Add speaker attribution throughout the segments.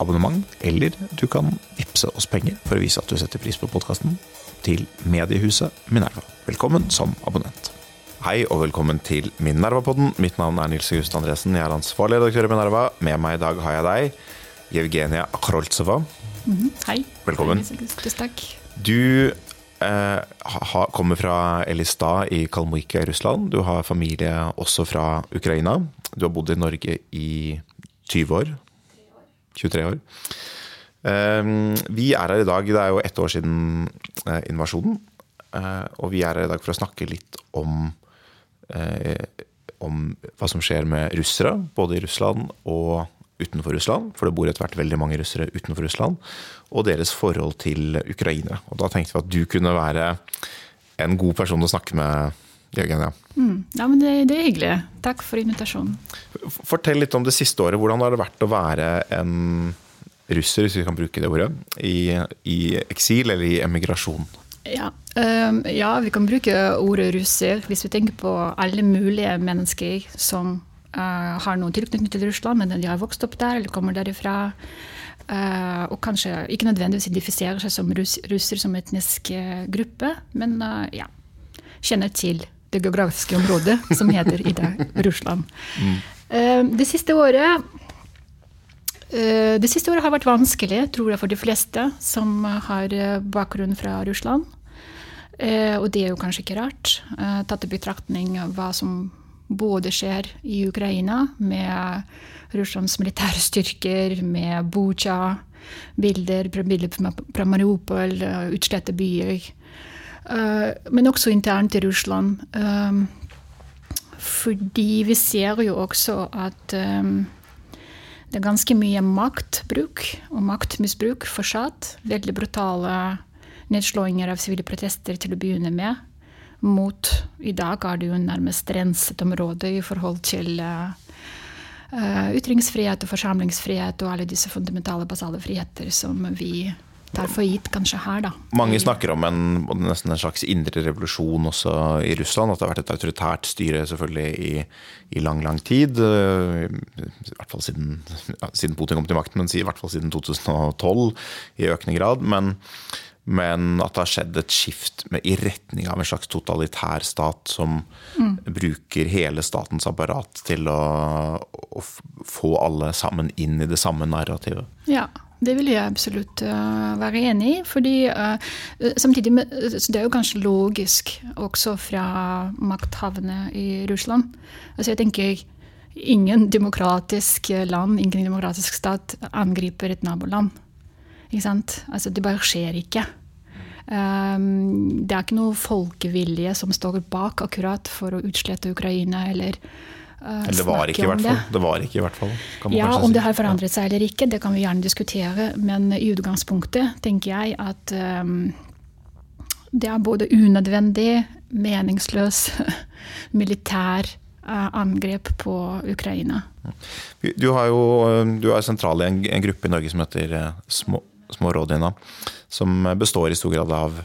Speaker 1: abonnement, eller du kan vippse oss penger for å vise at du setter pris på podkasten, til mediehuset Minerva. Velkommen som abonnent. Hei og velkommen til Minerva-podden. Mitt navn er Nils August Andresen. Jeg er ansvarlig redaktør i Minerva. Med meg i dag har jeg deg, Jevgenia Akroltseva.
Speaker 2: Mm -hmm. Hei.
Speaker 1: Velkommen.
Speaker 2: Tusen takk.
Speaker 1: Du eh, ha, kommer fra Elistad i Kalmykia i Russland. Du har familie også fra Ukraina. Du har bodd i Norge i 20 år. 23 år. Eh, vi er her i dag, det er jo ett år siden eh, invasjonen. Eh, og vi er her i dag for å snakke litt om eh, om hva som skjer med russere, både i Russland og utenfor Russland, for det bor etter hvert veldig mange russere utenfor Russland, og deres forhold til ukrainere. Og Da tenkte vi at du kunne være en god person å snakke med, Jørgen. Ja.
Speaker 2: Mm, ja, men det, det, er hyggelig. Takk for invitasjonen.
Speaker 1: Fortell litt om det siste året. Hvordan har det vært å være en russer, hvis vi kan bruke det ordet, i, i eksil eller i emigrasjon?
Speaker 2: Ja, ja, vi kan bruke ordet russer hvis vi tenker på alle mulige mennesker som uh, har noen tilknytning til Russland, men de har vokst opp der eller kommer derifra. Uh, og kanskje ikke nødvendigvis identifiserer seg som russ, russer som etnisk uh, gruppe, men ja, kjenner til det geografiske området som heter i dag Russland. Mm. det siste året det siste året har vært vanskelig, tror jeg, for de fleste som har bakgrunn fra Russland. Og det er jo kanskje ikke rart, tatt i betraktning hva som både skjer i Ukraina, med Russlands militære styrker, med Butsja, bilder, bilder fra Mariupol, utslette byer. Eh, men også internt i Russland. Eh, fordi vi ser jo også at eh, det er ganske mye maktbruk og maktmisbruk fortsatt. Veldig brutale nedslåinger av sivile protester til å begynne med mot I dag er det jo nærmest renset område i forhold til ytringsfrihet og forsamlingsfrihet og alle disse fundamentale, basale friheter som vi tar for gitt kanskje her, da.
Speaker 1: Mange snakker om en, nesten en slags indre revolusjon også i Russland. At det har vært et autoritært styre selvfølgelig i, i lang, lang tid. I hvert fall siden, ja, siden Putin kom til makten, men i hvert fall siden 2012 i økende grad. Men men at det har skjedd et skift med, i retning av en slags totalitær stat som mm. bruker hele statens apparat til å, å, få alle sammen inn i det samme narrativet.
Speaker 2: Ja, det vil jeg absolutt uh, være enig i. fordi uh, samtidig med, Det er jo kanskje logisk også fra makthavene i Russland. Altså jeg tenker Ingen demokratisk land, ingen demokratisk stat angriper et naboland. Ikke sant? Altså, det bare skjer ikke. Um, det er ikke noe folkevilje som står bak akkurat for å utslette Ukraina eller
Speaker 1: eller det var ikke, i hvert fall. Det var ikke i hvert fall.
Speaker 2: ja, Om det har forandret seg eller ikke, det kan vi gjerne diskutere. Men i utgangspunktet tenker jeg at um, det er både unødvendig, meningsløs militær uh, angrep på Ukraina.
Speaker 1: Du, har jo, du er sentral i en, en gruppe i Norge som heter Små smårådene, som består i stor grad av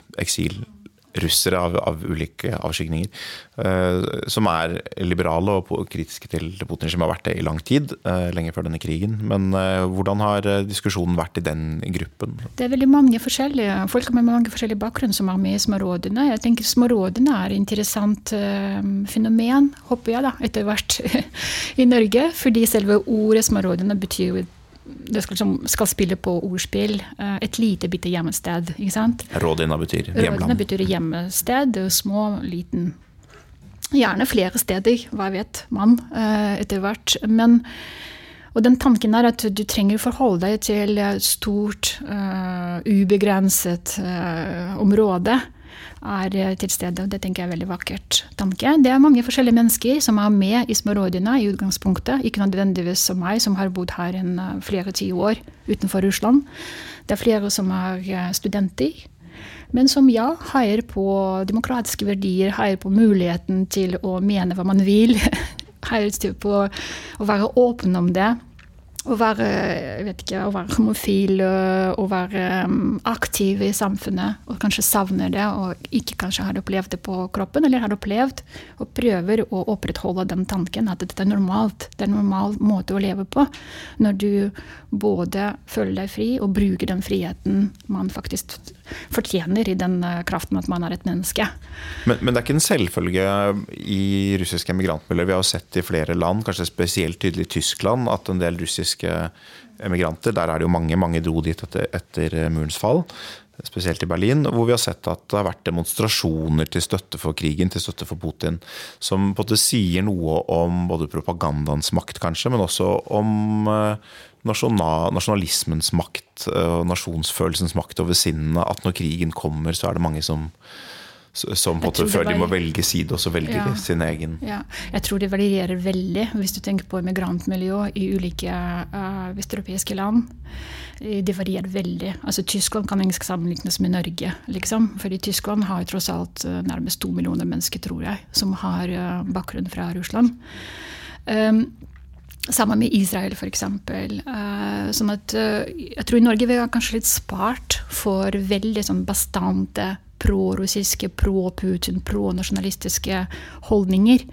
Speaker 1: eksilrussere av, av ulike avskygninger. Uh, som er liberale og kritiske til Putin, som har vært det i lang tid. Uh, lenge før denne krigen. Men uh, hvordan har diskusjonen vært i den gruppen?
Speaker 2: Det er veldig mange forskjellige folk med mange forskjellige bakgrunn som er med i Smårådene. Jeg tenker Smårådene er et interessant fenomen, håper jeg, da, etter hvert i Norge. Fordi selve ordet Smårådene betyr jo det skal, liksom, skal, spille på ordspill. Eh, et lite bitte hjemmested. ikke sant?
Speaker 1: Rådina betyr hjemland.
Speaker 2: Rådina betyr hjemmested. Små, liten Gjerne flere steder, hva vet man eh, etter hvert. Men, og den tanken er at du trenger forholde deg til et stort, uh, ubegrenset område er eh, til stede. Det tenker jeg er en veldig vakkert tanke. Det er mange forskjellige mennesker som er med i Smorodina i utgangspunktet. Ikke nødvendigvis som meg, som har bodd her en, flere tiår utenfor Russland. Det er flere som er eh, studenter. men som ja, heier på demokratiske verdier, heier på muligheten til å mene hva man vil. heier på å være åpen om det å være, ikke, å være homofil og være aktiv i samfunnet og kanskje savner det og ikke kanskje har opplevd det på kroppen, eller har opplevd og prøver å opprettholde den tanken at dette er normalt. Det er en normal måte å leve på når du både føler deg fri og bruker den friheten man faktisk fortjener i den øh, kraften at man er et menneske.
Speaker 1: Men, men det er ikke en selvfølge i russiske emigrantmiljøer. Vi har jo sett i flere land, kanskje spesielt tydelig i Tyskland, at en del russiske emigranter. Der er det jo mange. Mange dro dit etter, etter murens fall spesielt i Berlin, hvor vi har sett at det har vært demonstrasjoner til støtte for krigen, til støtte for Putin, som på en måte sier noe om både propagandaens makt, kanskje, men også om eh, nasjonalismens makt eh, og nasjonsfølelsens makt over sinnene. At når krigen kommer, så er det mange som som på en føler de må velge side, og så velger ja. sin egen.
Speaker 2: Ja. Jeg tror det varierer veldig, hvis du tenker på migrantmiljø i ulike uh, vesteuropeiske land. Eh, det varierer veldig. Altså Tyskland kan ikke sammenlignes med Norge. liksom. Fordi Tyskland har tross alt nærmest to millioner mennesker, tror jeg, som har uh, bakgrunn fra Russland. Um, Sammen med Israel, f.eks. Uh, sånn at uh, jeg tror i Norge vi er kanskje litt spart for veldig sånn bastante pro-russiske, pro-Putin, pro-nasjonalistiske holdninger.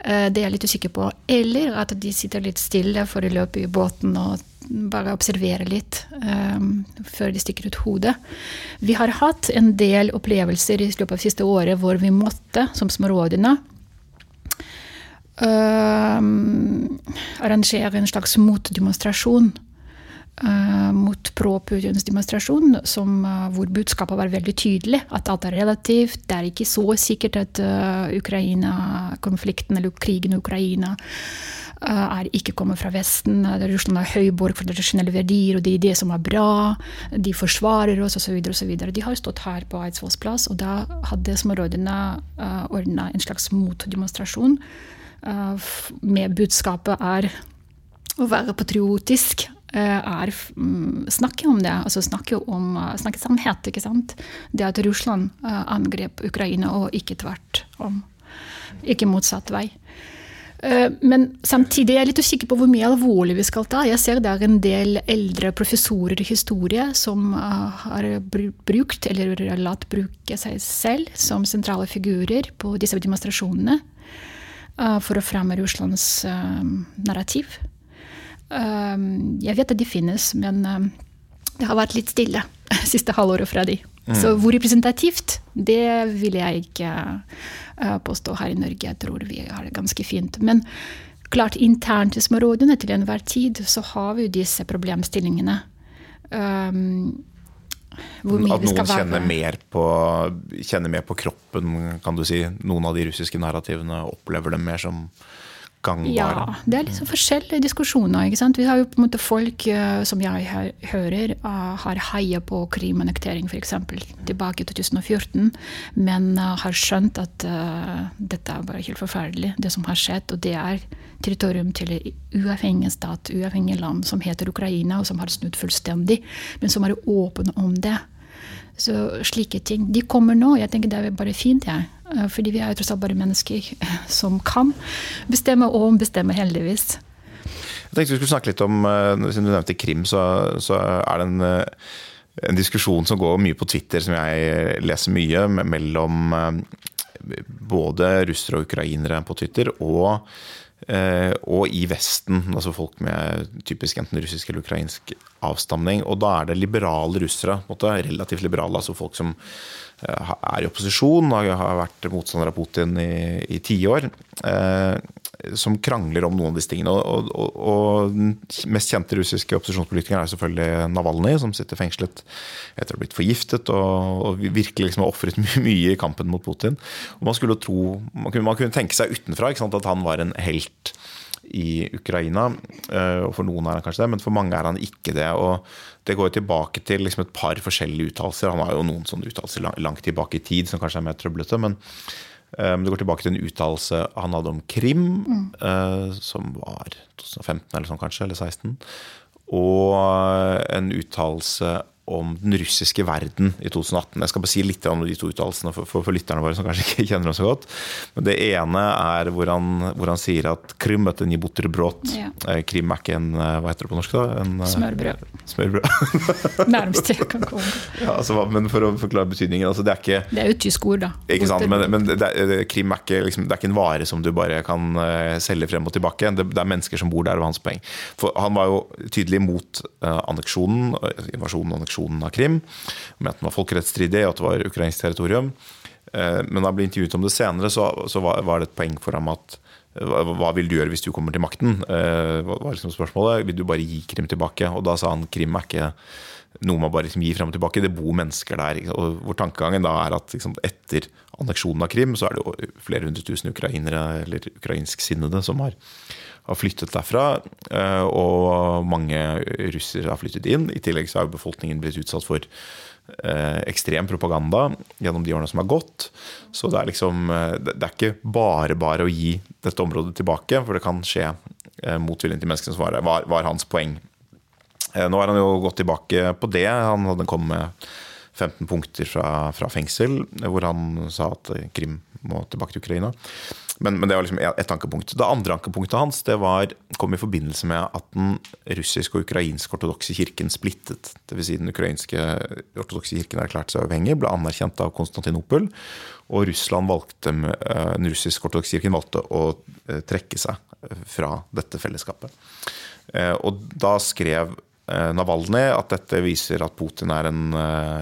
Speaker 2: Uh, det er jeg litt usikker på. Eller at de sitter litt stille for å løpe i båten og bare observere litt um, før de stikker ut hodet. Vi har hatt en del opplevelser i løpet av siste året hvor vi måtte, som smårådene, arrangere en slags motdemonstrasjon uh, mot pro-Putins demonstrasjon, som, uh, hvor budskapet var veldig tydelig. At alt er relativt. Det er ikke så sikkert at Ukraina-konflikten eller krigen i Ukraina er ikke kommet fra Vesten. Russland er høyborg for tradisjonelle verdier, og det er det som er bra. De forsvarer oss, osv. De har stått her på Eidsvolls plass, og da hadde smårådene ordna en slags motdemonstrasjon Eh, med budskapet er å være patriotisk. Eh, er mm, snakke om det, altså snakke om eh, snakke sannhet. ikke sant? Det at Russland angrep Ukraina, og ikke tvert om. Ikke motsatt vei. Men samtidig er jeg litt usikker på hvor mye alvorlig vi skal ta. Jeg ser det er en del eldre professorer i historie som har brukt, eller latt bruke seg selv som sentrale figurer på disse demonstrasjonene. Eh, for å fremme Russlands eh, narrativ. Eh, jeg vet at de finnes, men det har vært litt stille siste halvåret fra de. Mm. Så hvor representativt, det vil jeg ikke påstå her i Norge. Jeg tror vi har det ganske fint. Men klart internt i smårådene til enhver tid så har vi jo disse problemstillingene. Um,
Speaker 1: at noen kjenner mer, på, kjenner mer, på, kroppen, kan du si. Noen av de russiske narrativene opplever dem mer som gangbare.
Speaker 2: Ja, det er liksom forskjellige diskusjoner. ikke sant? Vi har jo på en måte folk uh, som jeg hører, uh, har heia på Krim-annektering f.eks. tilbake i 2014, men uh, har skjønt at dette er bare helt forferdelig, det som har skjedd. Og det er territorium til en uavhengig stat, uavhengig land, som heter Ukraina, og som har snudd fullstendig, men som er åpen om det. Så slike ting. De kommer nå. Jeg tenker det er bare fint, jeg. Ja. Fordi vi er jo tross alt bare mennesker som kan bestemme og ombestemme, heldigvis.
Speaker 1: Jeg tenkte vi skulle snakke litt om, eh, Siden du nevnte Krim, så, så er det en, eh, en, diskusjon som går mye på Twitter, som jeg leser mye, mellom eh, både russere og ukrainere på Twitter, og Eh, og i Vesten, altså folk med typisk enten russisk eller ukrainsk avstamning. Og da er det liberale russere, relativt liberale, altså folk som eh, er i opposisjon, har vært motstander av Putin i tiår. Eh, som krangler om noen av disse tingene. Og, og, og, den mest kjente russiske opposisjonspolitikeren er selvfølgelig Navalnyj, som sitter fengslet etter å ha blitt forgiftet og, og virkelig liksom har ofret mye i kampen mot Putin. Og man tro, man kunne, man kunne tenke seg utenfra sant, at han var en helt i Ukraina. Eh, og For noen er han kanskje det, men for mange er han ikke det. og Det går tilbake til liksom et par forskjellige uttalelser. Han har jo noen sånne uttalelser langt tilbake i tid som kanskje er mer trøblete. men Um, det går tilbake til en uttalelse han hadde om Krim, mm. som var 2015 eller sånn kanskje, eller 16. Og en uttalelse om den russiske verden i 2018. Jeg skal bare si litt om de to uttalelsene for, for, for, lytterne våre som kanskje ikke kjenner dem så godt. Men Det ene er hvor han, hvor han sier at Krim er en brot. Ja. Eh, Krim er ikke en eh, hva heter det på norsk? da? En,
Speaker 2: eh, smørbrød.
Speaker 1: smørbrød.
Speaker 2: Nærmest jeg kan komme.
Speaker 1: Ja, altså, men for å forklare betydningen altså, Det er ikke
Speaker 2: Det er jo et tysk ord, da.
Speaker 1: Ikke sant, Men, men det, Krim er ikke, liksom, det er ikke en vare som du bare kan selge frem og tilbake. Det, det, er mennesker som bor der, var hans poeng. For Han var jo tydelig mot uh, anneksjonen, invasjonen og anneksjonen anneksjonen av Krim, med at den var folkerettsstridig og at det var ukrainsk territorium. Eh, men da han ble intervjuet om det senere, så, var, det et poeng for ham at hva vil du gjøre hvis du kommer til makten? Eh, var liksom spørsmålet. Vil du bare gi Krim tilbake? Og da sa han Krim er ikke noe man bare liksom gir frem og tilbake. Det bor mennesker der. Og hvor tankegangen da er at liksom, etter anneksjonen av Krim, så er det jo flere hundre tusen ukrainere eller ukrainsksinnede som har har flyttet derfra. Eh, og mange russere har flyttet inn. I tillegg så har befolkningen blitt utsatt for eh, ekstrem propaganda gjennom de årene som har gått. Så det er liksom eh, Det er ikke bare bare å gi dette området tilbake, for det kan skje mot viljen til menneskene, som var, var, hans poeng. Nå har han jo gått tilbake på det. Han hadde kommet med 15 punkter fra, fra fengsel, hvor han sa at Krim må tilbake til Ukraina. Men, men, det var liksom ett ankepunkt. Det andre ankepunktet hans det var, kom i forbindelse med at den russiske og ukrainske ortodokse kirken splittet. Dvs. Si den ukrainske ortodokse kirken erklærte seg uavhengig, ble anerkjent av Konstantinopel. Og Russland valgte, eh, den russiske ortodokse kirken valgte å eh, trekke seg eh, fra dette fellesskapet. Og da skrev Navalny at dette viser at Putin en,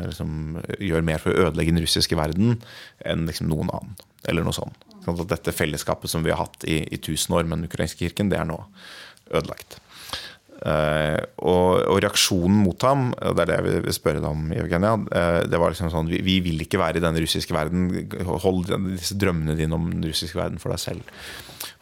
Speaker 1: liksom, gjør mer for å ødelegge den russiske verden enn liksom noen annen. Eller noe sånt. Sånn at dette fellesskapet som vi har hatt i, i tusen år med den ukrainske kirken, det er nå ødelagt. Uh, og, og, reaksjonen mot ham, det er det jeg vil spørre deg om, Evgenia, uh, det var liksom sånn vi, vi, vil ikke være i den russiske verden. Hold disse drømmene dine om den russiske verden for deg selv.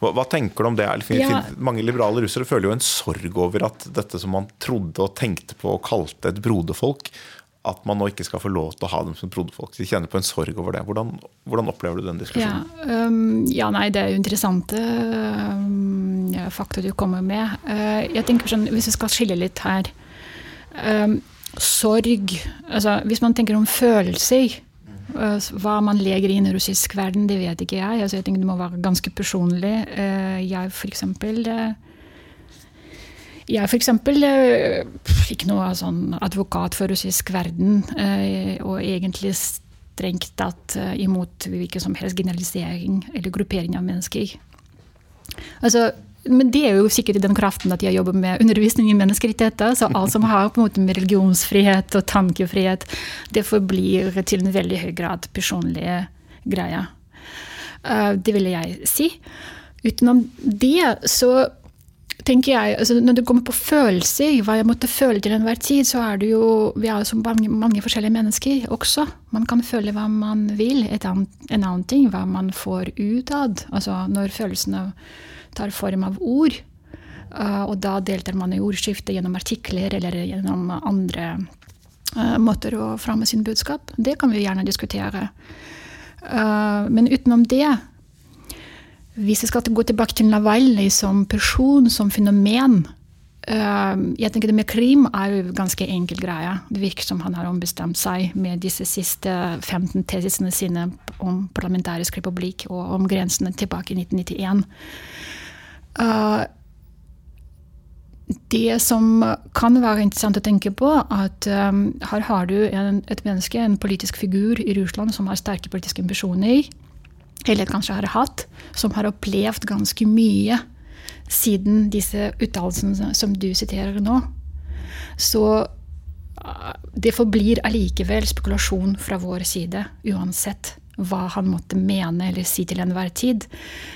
Speaker 1: Hva, hva tenker du om det? Ja. Mange liberale russere føler jo en sorg over at dette som man trodde og tenkte på og kalte et broderfolk, at man nå ikke skal få lov til å ha dem som broderfolk. De kjenner på en sorg over det. Hvordan, hvordan opplever du den diskusjonen?
Speaker 2: Ja, um, ja, nei, Det er jo interessante um, fakta du kommer med. Uh, jeg tenker sånn, Hvis vi skal skille litt her um, Sorg altså Hvis man tenker om følelser uh, hva man legger inn i russisk verden, det vet ikke jeg. Altså, jeg tenker Det må være ganske personlig. Uh, jeg for eksempel, uh, jeg er f.eks. fikk ikke noe sånn advokat for russisk verden, eh, og egentlig strengt tatt eh, imot hvilken som helst generalisering eller gruppering av mennesker. Altså, men det er jo sikkert i den kraften at jeg jobber med undervisning i menneskerettigheter. Så alt som har på en måte med religionsfrihet og tankefrihet, det forblir til en veldig høy grad personlige greier. Det ville jeg si. Utenom det så tenker jeg, altså Når det kommer på følelser, hva jeg måtte føle til enhver tid, så er det jo Vi er jo mange, mange, forskjellige mennesker også. Man kan føle hva man vil. Annet, en annen ting hva man får utad. Altså når følelsene tar form av ord. Uh, og da deltar man i ordskiftet gjennom artikler eller gjennom andre uh, måter å fremme sin budskap. Det kan vi gjerne diskutere. Uh, men utenom det hvis jeg skal gå tilbake til Navalnyj som person, som fenomen eh, jeg tenker det Med Krim er jo ganske enkel greie. Det virker som han har ombestemt seg med disse siste 15 tesisene sine om parlamentarisk republikk og om grensene tilbake i 1991. Eh, det som kan være interessant å tenke på, at um, her har du en, et menneske, en politisk figur i Russland som har sterke politiske ambisjoner eller kanskje har hatt, som har opplevd ganske mye siden disse uttalelsene som du siterer nå. Så ah, det forblir allikevel spekulasjon fra vår side, uansett hva han måtte mene eller si til enhver tid,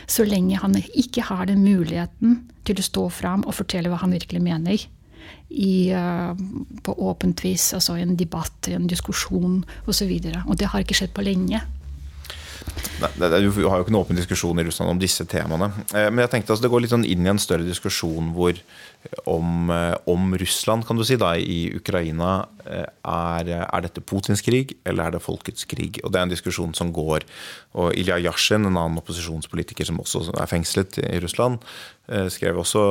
Speaker 2: så lenge han ikke har den muligheten til å stå fram og fortelle hva han virkelig mener. I, uh, på åpent vis, altså i en debatt, i en diskusjon osv. Og, så og det har ikke skjedd på lenge.
Speaker 1: Nei, du har jo ikke noen åpen diskusjon i Russland om disse temaene. Eh, men jeg tenkte altså, det går litt sånn inn i en større diskusjon hvor om, eh, om Russland, kan du si, da, i Ukraina. Eh, er, er, dette Putins krig, eller er det folkets krig? Og Det er en diskusjon som går. Og Ilja Yashin, en annen opposisjonspolitiker som også er fengslet i Russland, eh, skrev også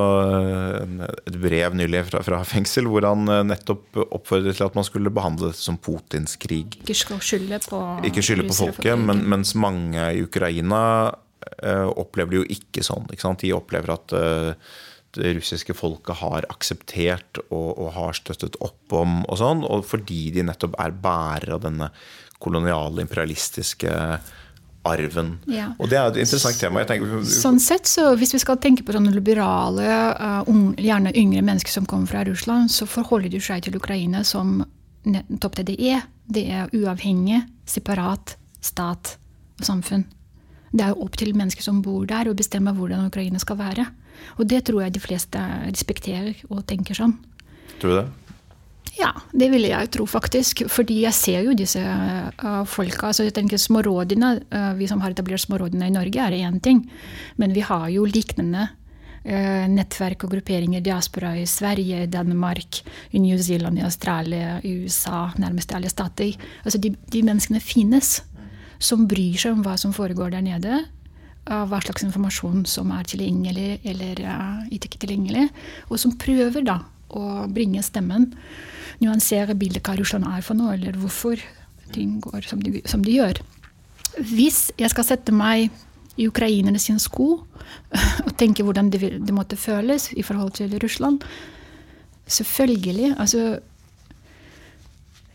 Speaker 1: et brev nylig fra, fra fengsel hvor han nettopp oppfordret til at man skulle behandle det som Putins krig.
Speaker 2: Ikke skylde på,
Speaker 1: Ikke skylde på folket, men, mens mange i Ukraina opplever det jo ikke sånn. Ikke De opplever at det russiske folket har akseptert og, og, har støttet opp om, og sånn, og fordi de nettopp er bærere av denne koloniale, imperialistiske arven. Ja. Og det er et interessant tema. Tenker,
Speaker 2: sånn sett, så Hvis vi skal tenke på sånne liberale, uh, gjerne yngre mennesker som kommer fra Russland, så forholder de seg til Ukraina som nettopp det det er. Det er uavhengig, separat stat og samfunn. Det er jo opp til mennesker som bor der, å bestemme hvordan Ukraina skal være. Og det tror jeg de fleste respekterer og tenker sånn.
Speaker 1: Tror du det?
Speaker 2: Ja, det vil jeg tro, faktisk. Fordi jeg ser jo disse uh, folka. altså jeg tenker smårådene, uh, Vi som har etablert smårådene i Norge, er én ting. Men vi har jo lignende uh, nettverk og grupperinger, diaspora i Sverige, Danmark, i New Zealand, i Australia, i USA, nærmest alle stater. Altså de, de menneskene finnes. Som bryr seg om hva som foregår der nede hva slags informasjon som er tilgjengelig eller ikke tilgjengelig, og som prøver da å bringe stemmen, nyansere bildet hva Russland er for noe, eller hvorfor ting går som de, som de gjør. Hvis jeg skal sette meg i ukrainerne sine sko og tenke hvordan det, det måtte føles i forhold til Russland Selvfølgelig. Altså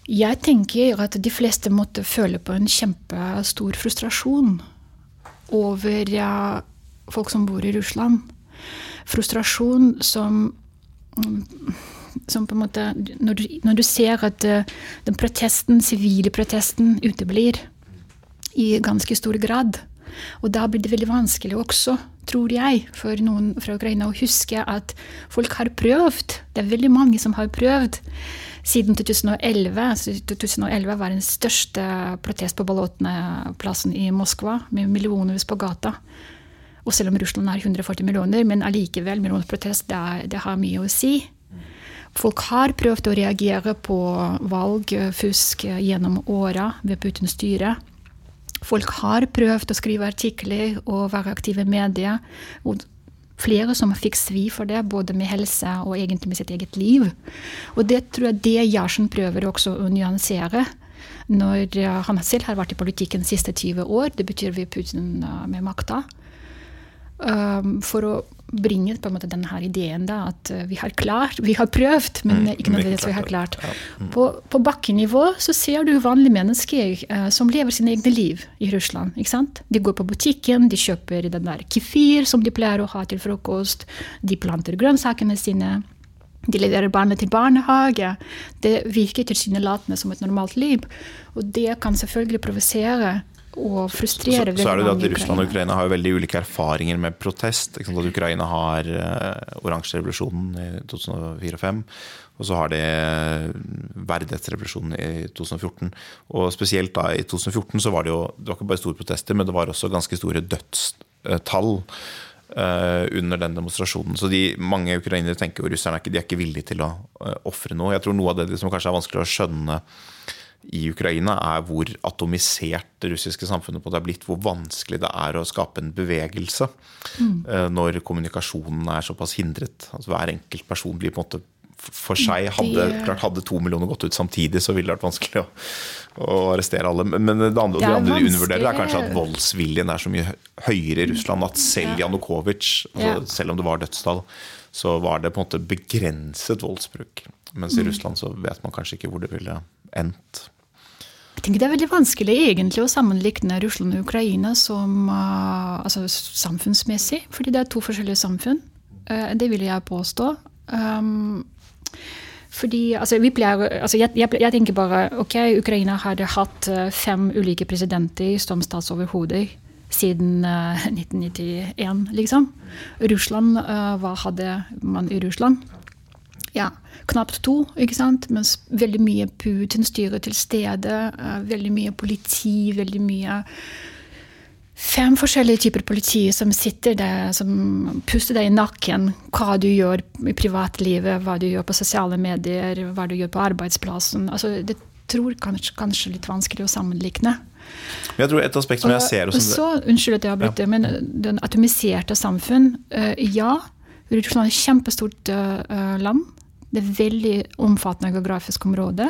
Speaker 2: Jeg tenker at de fleste måtte føle på en kjempestor frustrasjon over ja, folk som bor i Russland. Frustrasjon som som på en måte Når du, når du ser at uh, den protesten, sivile protesten uteblir i ganske stor grad. Og da blir det veldig vanskelig også, tror jeg, for noen fra Ukraina å huske at folk har prøvd. Det er veldig mange som har prøvd siden 2011. 2011 var den største protest på Bolotne-plassen i Moskva, med millioner på gata. Og selv om Russland har 140 millioner, men allikevel, millionprotest, det, det har mye å si. Folk har prøvd å reagere på valgfusk gjennom åra ved Putins styre. Folk har prøvd å skrive artikler og være aktive i media flere som fikk svi for det, både med helse og egentlig med sitt eget liv. Og det tror jeg det Jarsen prøver også å nyansere. Når han selv har vært i politikken de siste 20 år, det betyr ved Putin eh, med makta. Um, for å bringe på en måte denne ideen da, at eh, vi har klart, vi har prøvd, men mm, ikke nødvendigvis vi har klart. Ja. Mm. På, på bakkenivå så ser du vanlige mennesker uh, som lever sine egne liv i Russland. ikke sant? De går på butikken, de kjøper den der kefir som de pleier å ha til frokost, de planter grønnsakene sine. De leverer barnet til barnehage. Det virker tilsynelatende som et normalt liv. Og det kan selvfølgelig provosere og frustrere
Speaker 1: så, så, er det at Russland og Ukraina har veldig ulike erfaringer med protest. At Ukraina har uh, oransjerevolusjonen i 2004 og 2005. Og så har de eh, verdighetsrevolusjonen i 2014. Og spesielt da i 2014 så var det jo det var ikke bare store protester, men det var også ganske store dødstall. Uh, under den demonstrasjonen. Så de, mange ukrainere tenker jo russerne er ikke, de er ikke villige til å uh, ofre noe. Jeg tror noe av det som kanskje er vanskelig å skjønne i Ukraina, er hvor atomisert det russiske samfunnet på det er blitt. Hvor vanskelig det er å skape en bevegelse mm. når kommunikasjonen er såpass hindret. Altså Hver enkelt person blir på en måte for seg hadde, klart hadde to millioner gått ut samtidig, så ville det vært vanskelig å, å arrestere alle. Men det andre, det andre de undervurderer, er kanskje at voldsviljen er så mye høyere i Russland at selv Janukovitsj, altså selv om det var dødstall, så var det på en måte begrenset voldsbruk. Mens i mm. Russland så vet man kanskje ikke hvor det ville endt.
Speaker 2: Jeg tenker Det er veldig vanskelig egentlig å sammenligne Russland og Ukraina som uh, altså, samfunnsmessig, fordi det er to forskjellige samfunn. Uh, det vil jeg påstå. Um, fordi, altså, pleier, altså, jeg, jeg, jeg, tenker bare ok, Ukraina hadde hatt uh, fem ulike presidenter som statsoverhoder siden 1991, liksom. Russland, hva hadde man i Russland? Ja, knapt to, ikke sant? mens veldig mye Putin-styre til stede. Uh, veldig mye politi, veldig mye fem forskjellige typer politi som sitter der, som puster deg i nakken hva du gjør i privatlivet, hva du gjør på sosiale medier, hva du gjør på arbeidsplassen. Altså, det tror kanskje, kanskje litt vanskelig å sammenligne.
Speaker 1: Jeg tror et aspekt som jeg ser
Speaker 2: og så, Unnskyld at jeg avbryter, ja. men den atomiserte samfunn uh, Ja, Russland er et kjempestort land. Det er veldig omfattende geografisk område.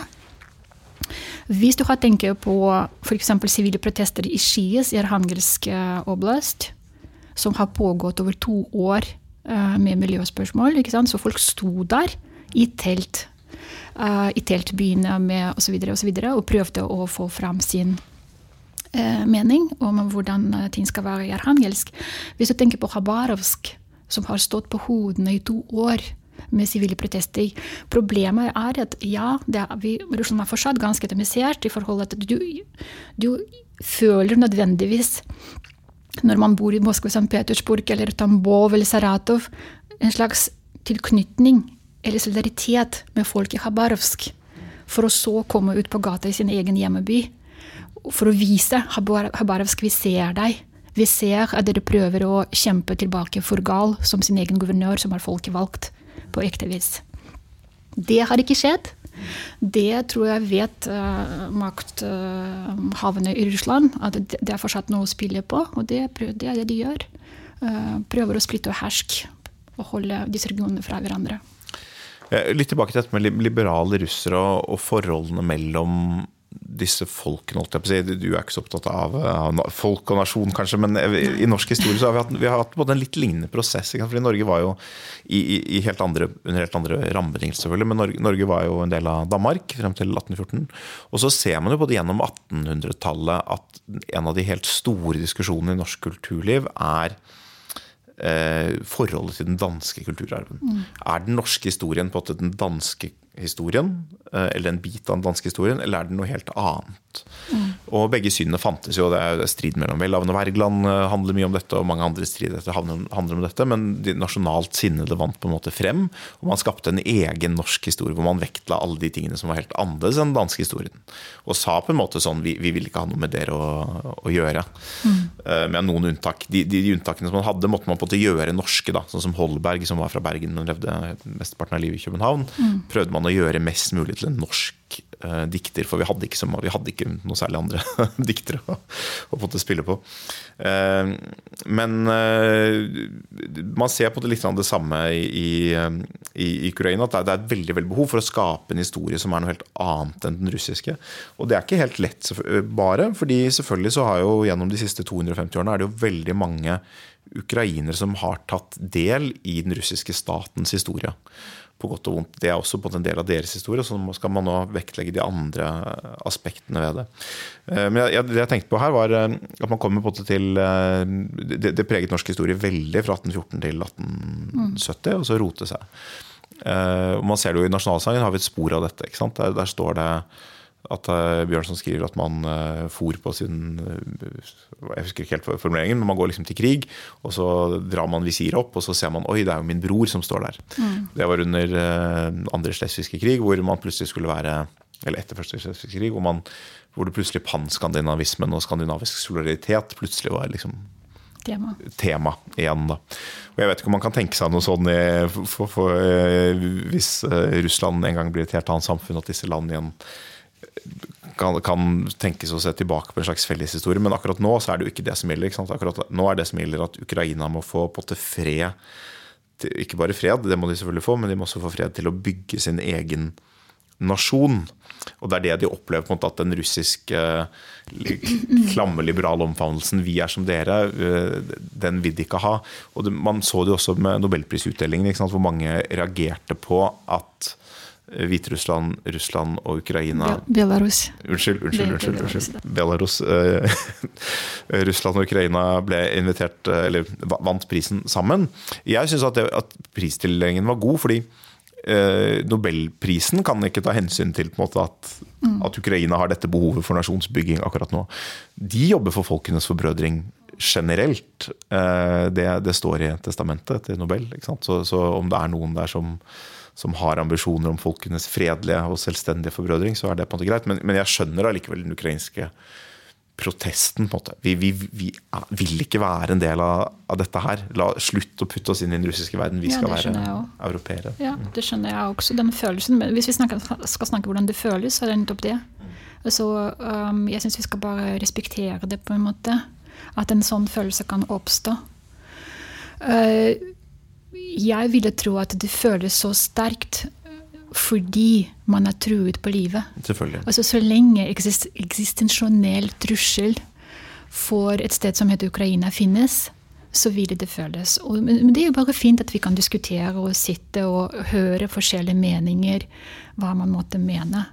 Speaker 2: Hvis du har tenkt på f.eks. sivile protester i Skies i Arhangelsk eh, oblast, som har pågått over to år uh, med miljøspørsmål, så folk sto der i telt. Uh, I teltbyene med osv. Og, så videre, og, og prøvde å få fram sin mening om hvordan ting skal være i Arhangelsk. Hvis du tenker på Khabarovsk, som har stått på hodene i to år med sivile protester. Problemet er at ja, er, vi, Russland er fortsatt ganske atomisert i forhold til at du, du føler nødvendigvis når man bor i Moskva, St. Petersburg eller Tambov eller Saratov, en slags tilknytning eller solidaritet med folk i Khabarovsk. For å så komme ut på gata i sin egen hjemmeby. For å vise Khabarovsk vi ser deg. Vi ser at dere prøver å kjempe tilbake for Gal som sin egen guvernør, som er folkevalgt på ekte vis. Det har ikke skjedd. Det tror jeg vet uh, makthaverne uh, i Russland, at det, er fortsatt noe å spille på. Og det, det er det de gjør. Uh, prøver å splitte og herske og holde disse regionene fra hverandre.
Speaker 1: Litt tilbake til dette med liberale russere og forholdene mellom disse folkene, holdt jeg på å si. Du er ikke så opptatt av, av folk og nasjon, kanskje, men i norsk historie så har vi hatt, vi har hatt en litt lignende prosess. Fordi Norge var jo i, i helt andre, under helt andre rammebetingelser, selvfølgelig. Men Norge, Norge, var jo en del av Danmark frem til 1814. Og så ser man jo både gjennom 1800-tallet at en av de helt store diskusjonene i norsk kulturliv er eh, forholdet til den danske kulturarven. Mm. Er den norske historien på måte den danske historien, eh, eller en bit av den danske historien, eller er det noe helt annet? Mm. Og begge synene fantes jo. Det er strid mellom Welhaven og Wergeland eh, handler mye om dette, og mange andre strider handler om dette, men de nasjonalt sinnede vant på en måte frem. Og man skapte en egen norsk historie hvor man vektla alle de tingene som var helt annerledes enn den danske historien. Og sa på en måte sånn vi, vi vil ikke ha noe med dere å, å gjøre. Mm. Uh, med noen unntak. De, de, de, unntakene som man hadde, måtte man på en måte gjøre norske. da, Sånn som Holberg, som var fra Bergen, men levde mesteparten av livet i København. Mm. prøvde man å gjøre mest mulig til en norsk eh, dikter, for vi hadde ikke, så, vi hadde ikke noe særlig andre diktere å, å spille på. Eh, men uh, man ser på det litt det samme i, i, i Ukraina, at det er et veldig, veldig behov for å skape en historie som er noe helt annet enn den russiske. Og det er ikke helt lett bare, fordi selvfølgelig så har jo gjennom de siste 250 årene er det jo veldig mange ukrainere som har tatt del i den russiske statens historie på godt og vondt. Det er også på en del av deres historie, så skal man nå vektlegge de andre aspektene ved det. Eh, men jeg, det jeg tenkte på her, var eh, at man kommer på det til eh, Det, det preget norsk historie veldig fra 1814 til 1870, og så rote seg. Og man ser det jo I nasjonalsangen har vi et spor av dette. Der, der står det at uh, Bjørnson skriver at man uh, for på sin uh, Jeg husker ikke helt formuleringen, men man går liksom til krig, og så drar man visiret opp, og så ser man oi, det er jo min bror som står der. Mm. Det var under andre slesvigske krig, hvor man plutselig skulle være Eller etter første slesvigske krig, hvor, man, hvor det plutselig panskandinavismen og skandinavisk solidaritet plutselig var liksom tema. tema igjen. da. Og Jeg vet ikke om man kan tenke seg noe sånn i, for, for, hvis Russland en gang blir et helt annet samfunn, at disse landene igjen kan, kan, tenkes å se tilbake på en slags felleshistorie. Men akkurat nå så er det jo ikke det som gjelder. Akkurat nå er det som gjelder at Ukraina må få på til fred. Ikke bare fred, det må de selvfølgelig få, men de må også få fred til å bygge sin egen nasjon. Og det er det de opplever, på en måte, at den russiske klamme, liberale omfavnelsen 'vi er som dere', eh, den vil de ikke ha. Og Man så det jo også med nobelprisutdelingen, hvor mange reagerte på at Hviterussland, Russland og Ukraina
Speaker 2: Belarus.
Speaker 1: Unnskyld, unnskyld. unnskyld, unnskyld. Belarus. Uh, Russland og Ukraina ble invitert, uh, eller vant prisen sammen. Jeg syns at, at pristildelingen var god, fordi uh, Nobelprisen kan ikke ta hensyn til måte, at, mm. at, Ukraina har dette behovet for nasjonsbygging akkurat nå. De jobber for folkenes forbrødring generelt. Det, det, står i testamentet til Nobel. Så, så om det er noen der som som har ambisjoner om folkenes fredelige og selvstendige forbrødring, så er det på en måte greit. Men, men jeg skjønner allikevel den ukrainske protesten. på en måte. Vi, vi, vi vil ikke være en del av, av dette her. La, slutt å putte oss inn i den russiske verden. Vi
Speaker 2: Ja,
Speaker 1: skal være europeere.
Speaker 2: Ja, det skjønner jeg også. Den følelsen. Men hvis vi snakker, skal snakke hvordan det føles, så er det nettopp det. Så um, jeg syns vi skal bare respektere det, på en måte. At en sånn følelse kan oppstå. Uh, jeg ville tro at det føles så sterkt fordi man er truet på livet.
Speaker 1: Selvfølgelig.
Speaker 2: Altså Så lenge eksist eksistensjonell trussel for et sted som heter Ukraina finnes, så vil det føles. Og, men, det er jo bare fint at vi kan diskutere og sitte og høre forskjellige meninger, hva man måtte mene.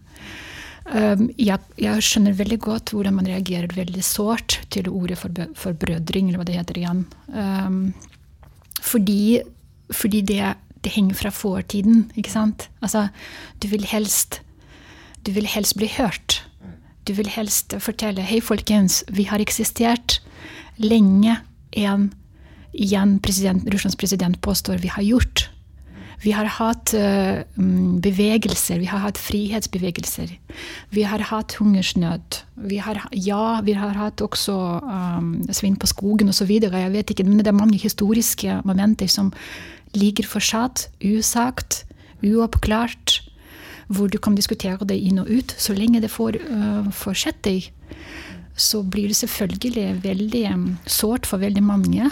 Speaker 2: Um, jeg, jeg skjønner veldig godt hvordan man reagerer veldig sårt til ordet for, brødring, eller hva det heter igjen. Um, fordi, fordi det, det henger fra fortiden, ikke sant? Altså, du vil helst Du vil helst bli hørt. Du vil helst fortelle Hei, folkens, vi har eksistert lenge enn igjen president, Russlands president påstår vi har gjort. Vi har hatt uh, bevegelser, vi har hatt frihetsbevegelser. Vi har hatt hungersnød. Vi har, ja, vi har hatt også um, svinn på skogen osv. Jeg vet ikke, men det er mange historiske momenter som ligger fortsatt usagt, uoppklart. Hvor du kan diskutere det inn og ut. Så lenge det får uh, fortsette, så blir det selvfølgelig veldig um, sårt for veldig mange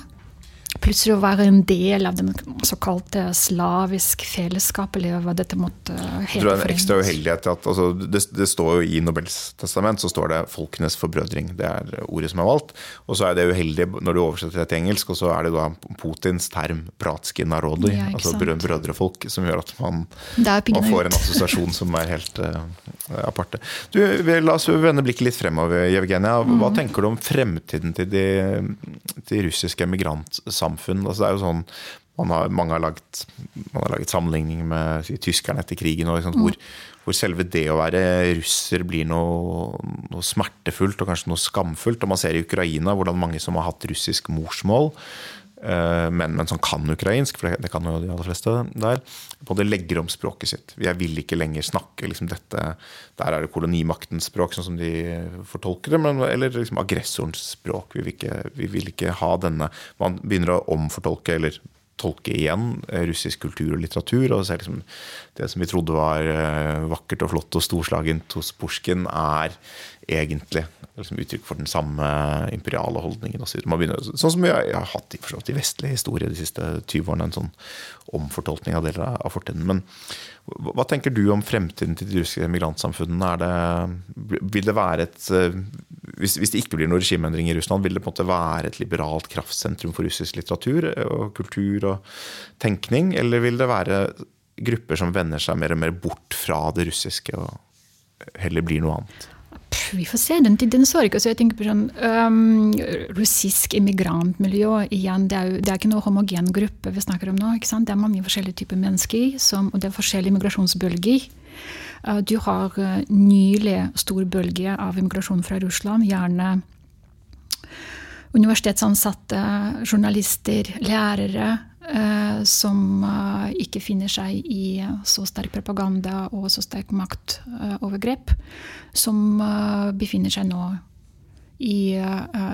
Speaker 2: plutselig å være en del av den såkalte slavisk fellesskap, eller hva dette måtte hete.
Speaker 1: Jeg tror det er en ekstra uheldighet at altså, det, det, står jo I Nobels testament så står det 'folkenes forbrødring'. Det er ordet som er valgt. Og så er det uheldig når du oversetter det til engelsk, og så er det da Putins term 'pratski narodi',
Speaker 2: Ja,
Speaker 1: altså brødrefolk, som gjør at man, man får en assosiasjon som er helt uh, aparte. Du, La oss vende blikket litt fremover, Jevgenia. Hva
Speaker 2: Mm.
Speaker 1: tenker du om fremtiden til de, de russiske migrantsamfunn? Altså, det er jo sånn man har, mange har laget, man har laget sammenligning med si, tyskerne etter krigen, og, sant, hvor, hvor selve det å være russer blir noe, noe smertefullt og kanskje noe skamfullt. Og man ser i Ukraina hvordan mange som har hatt russisk morsmål, men, men som kan ukrainsk, for det, kan jo de aller fleste der, både legger om språket sitt. Jeg vil ikke lenger snakke liksom dette Der er det kolonimaktens språk, sånn som de fortolker det, men, eller liksom aggressorens språk. Vi vil, ikke, vi vil ikke ha denne Man begynner å omfortolke eller tolke igjen eh, russisk kultur og litteratur. og liksom Det som vi trodde var eh, vakkert og flott og storslagent hos Pusjkin, er egentlig liksom uttrykk for den samme imperiale holdningen. så. Begynner, sånn som vi har, har hatt i, forstått, i vestlig historie de siste 20 årene, en sånn omfortolkning av deler av fortiden. Men hva hva tenker du om fremtiden til de russiske migrantsamfunnene? Det, vil det være et eh, hvis, hvis det ikke blir noen regimeendring i Russland, vil det på en måte være et liberalt kraftsentrum for russisk litteratur og kultur og tenkning? Eller vil det være grupper som vender seg mer og mer bort fra det russiske og heller blir noe annet?
Speaker 2: Vi får se. Den tiden så ikke. Så jeg tenker på sånn um, Russisk immigrantmiljø igjen, det er, jo, det er ikke noe homogen gruppe vi snakker om nå. ikke sant? Det er mange forskjellige typer mennesker, som, og det er forskjellige migrasjonsbølger. Uh, du har uh, nylig stor bølge av immigrasjon fra Russland. Gjerne universitetsansatte, journalister, lærere. Eh, som eh, ikke finner seg i så sterk propaganda og så sterk maktovergrep. som eh, befinner seg nå i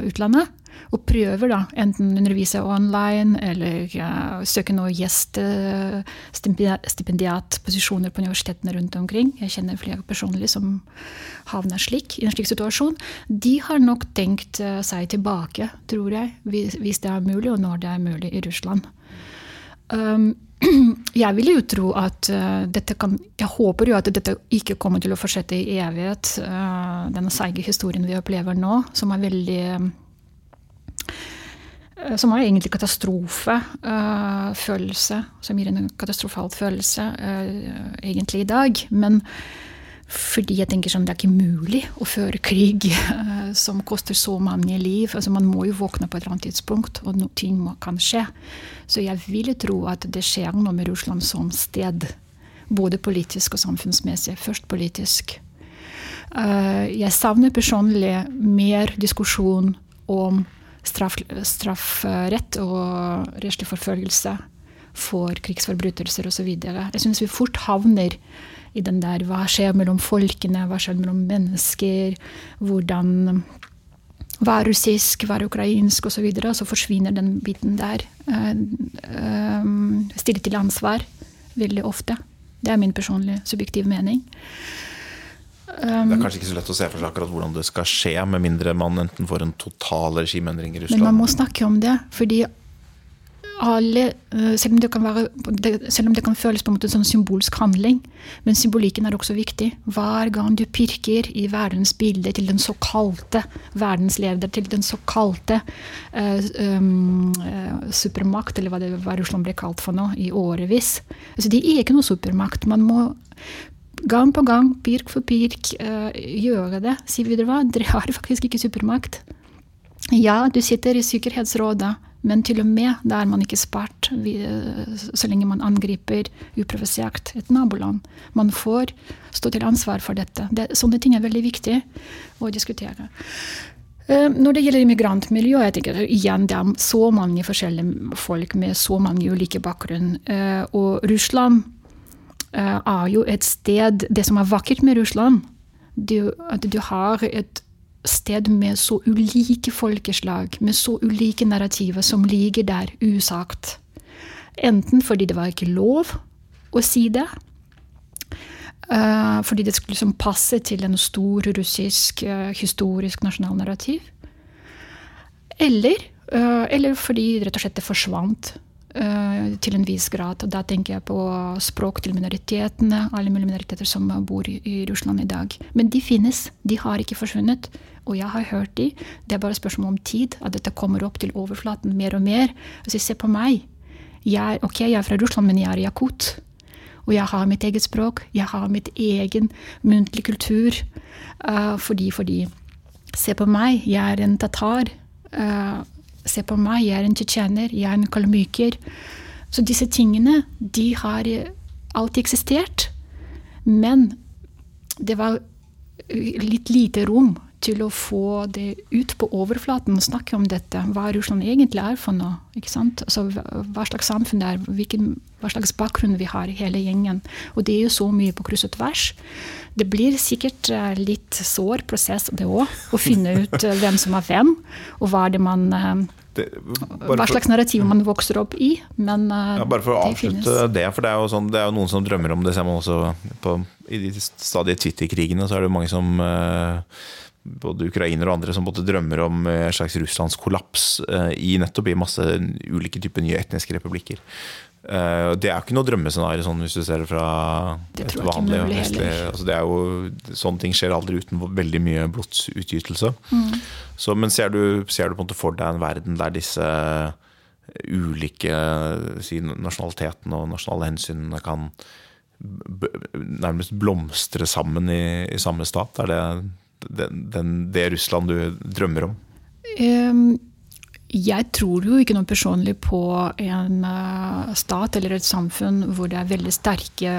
Speaker 2: utlandet. Og prøver da enten undervise online eller uh, søke noen gjestestipendiatposisjoner på universitetene rundt omkring. Jeg kjenner flere personlig som havner slik, i en slik situasjon. De har nok tenkt uh, seg tilbake, tror jeg, hvis, hvis det er mulig, og når det er mulig i Russland. Um, jeg vil jo tro at uh, dette kan Jeg håper jo at dette ikke kommer til å fortsette i evighet. Uh, denne seige historien vi opplever nå, som er veldig Som har egentlig katastrofefølelse. som gir en katastrofal følelse uh, egentlig i dag. Men fordi jeg tenker sånn, det er ikke mulig å føre krig uh, som koster så mange liv. Altså, man må jo våkne på et eller annet tidspunkt, og no, ting må, kan skje. Så jeg vil tro at det skjer noe med Russland som sted. Både politisk og samfunnsmessig. Først politisk. Uh, jeg savner personlig mer diskusjon om straff, straffrett og rettslig forfølgelse for krigsforbrytelser osv. Jeg syns vi fort havner i den der hva skjer mellom folkene, hva skjer mellom mennesker, hvordan hva er russisk, hva er ukrainsk osv., så, videre, så forsvinner den biten der. Uh, uh, stille til ansvar veldig ofte. Det er min personlige subjektive mening.
Speaker 1: Um, det er kanskje ikke så lett å se for seg akkurat hvordan det skal skje, med mindre man enten får en total regimeendring i Russland.
Speaker 2: Men man må snakke om det. fordi alle, eh, selv, om det kan være, selv om det kan føles på en måte som symbolsk handling, men symbolikken er også viktig. Hver gang du pirker i verdens bilde til den såkalte verdensleder, til den såkalte uh, um, uh, supermakt, eller hva det hva Russland ble kalt for nå, i årevis altså, Det er ikke noe supermakt. Man må gang på gang, pirk for pirk, uh, gjøre det. Si videre hva, dere har faktisk ikke supermakt. Ja, du sitter i Sikkerhetsrådet men til og med da er man ikke spart så lenge man angriper uprovosert et naboland. Man får stå til ansvar for dette. Det, sånne ting er veldig viktig å diskutere. Eh, når det gjelder immigrantmiljø, jeg tenker igjen det er så mange forskjellige folk med så mange ulike bakgrunn. Eh, og Russland eh, er jo et sted Det som er vakkert med Russland, det at du har et sted med så ulike folkeslag, med så ulike narrativer som ligger der usagt. Enten fordi det var ikke lov å si det, uh, fordi det skulle liksom passe til en stor russisk uh, historisk nasjonal narrativ, eller, eller fordi rett og slett det forsvant Eh, til en viss grad. Og da tenker jeg på språk til minoritetene, alle mulige minoriteter som bor i, Russland i dag. Men de finnes. De har ikke forsvunnet. Og jeg har hørt de. Det er bare spørsmål om tid, at dette kommer opp til overflaten mer og mer. Altså, se på meg. Jeg, ok, jeg er fra Russland, men jeg er jakut. Og jeg har mitt eget språk. Jeg har mitt egen muntlig kultur. Uh, fordi, fordi Se på meg. Jeg er en tatar. Uh, Se på meg, jeg er en tsjetsjener, jeg er en kalmyker. Så disse tingene, de har alltid eksistert. Men det var litt lite rom til å få det ut på overflaten og snakke om dette. Hva Russland egentlig er for noe. ikke sant? Altså, hva slags samfunn det er, hvilken, hva slags bakgrunn vi har, i hele gjengen. Og det er jo så mye på kryss og tvers. Det blir sikkert eh, litt sår prosess, det òg, å finne ut eh, hvem som er hvem, og hva det man eh, det, hva slags narrativ man vokser opp i. Men
Speaker 1: ja, bare for å avslutte finnes. det, for det er, jo sånn, det er jo noen som drømmer om det. ser man også på, I de stadige Twitter-krigene så er det mange som uh, både ukrainere og andre som både drømmer om en slags Russlands kollaps uh, i nettopp i masse ulike typer nye etniske republikker. Uh, det er jo ikke noe drømmescenario sånn hvis du ser det fra
Speaker 2: det et vanlig
Speaker 1: altså det er jo, Sånne ting skjer aldri uten veldig mye blodsutgytelse. Mm. Så, men ser du, ser du, på en måte for deg en verden der disse ulike si, nasjonalitetene og nasjonale hensynene kan nærmest blomstre sammen i, i samme stat? Er det den, den, det Russland du drømmer om?
Speaker 2: Jeg tror jo ikke noe personlig på en uh, stat eller et samfunn hvor det er veldig sterke,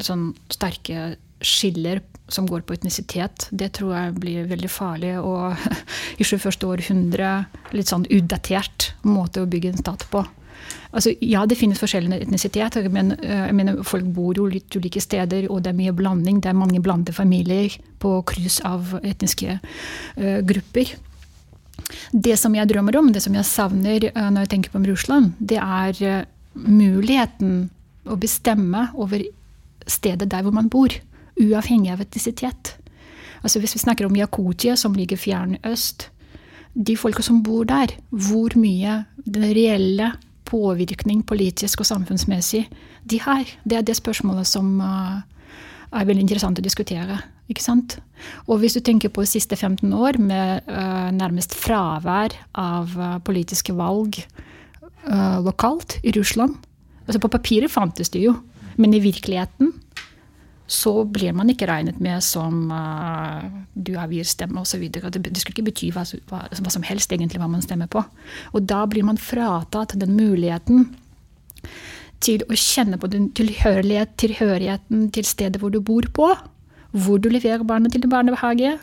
Speaker 2: sånn sterke skiller som går på etnisitet, det tror jeg blir veldig farlig. Og i 21. århundre litt sånn udatert måte å bygge en stat på. Altså, ja, det finnes forskjellige etnisiteter, men uh, jeg mener, folk bor jo litt ulike steder, og det er mye blanding. Det er mange blandede familier på kryss av etniske uh, grupper. Det som jeg drømmer om, det som jeg savner uh, når jeg tenker på Russland, det er muligheten å bestemme over stedet der hvor man bor uavhengig av etnisitet. Altså Hvis vi snakker om Yakutia, som ligger fjern øst De folka som bor der, hvor mye den reelle påvirkning politisk og samfunnsmessig de har, det er det spørsmålet som uh, er veldig interessant å diskutere. ikke sant? Og hvis du tenker på de siste 15 år med uh, nærmest fravær av uh, politiske valg lokalt i Russland altså På papiret fantes det jo, men i virkeligheten så blir man ikke regnet med som uh, du avgir stemme osv. Det, det skulle ikke bety hva, hva, hva, som helst egentlig hva man stemmer på. Og da blir man fratatt den muligheten til å kjenne på den tilhørighet, tilhørigheten til stedet hvor du bor på. Hvor du leverer barna til barnehage,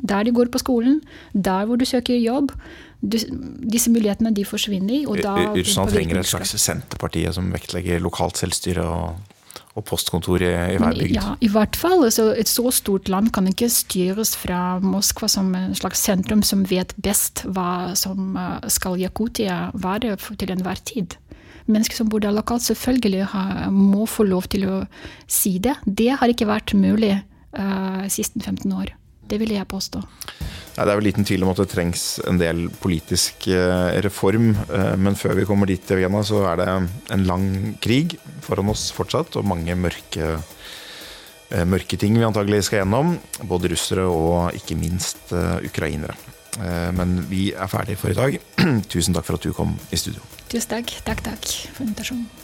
Speaker 2: der de går på skolen, der hvor du søker jobb. Du, disse mulighetene de forsvinner.
Speaker 1: Og da trenger et slags Senterpartiet som vektlegger lokalt selvstyre og og postkontor i, i hver bygd.
Speaker 2: Ja, i hvert fall. Altså, et så stort land kan ikke styres fra Moskva som en slags sentrum som vet best hva som eh, skal Jakutia være til enhver tid. Mennesker som bor der lokalt, selvfølgelig må få lov til å si det. Det har ikke vært mulig uh, siste 15 år. Det vil jeg påstå.
Speaker 1: Det er vel liten tvil om at det trengs en del politisk eh, reform. Eh, men før vi kommer dit, Evgena, så er det en lang krig foran oss fortsatt. Og mange mørke, eh, mørke ting vi antagelig skal gjennom. Både russere og ikke minst ukrainere. Men vi er ferdige for i dag. Tusen takk for at du kom i studio.
Speaker 2: Tusen takk. Takk, takk for invitasjonen.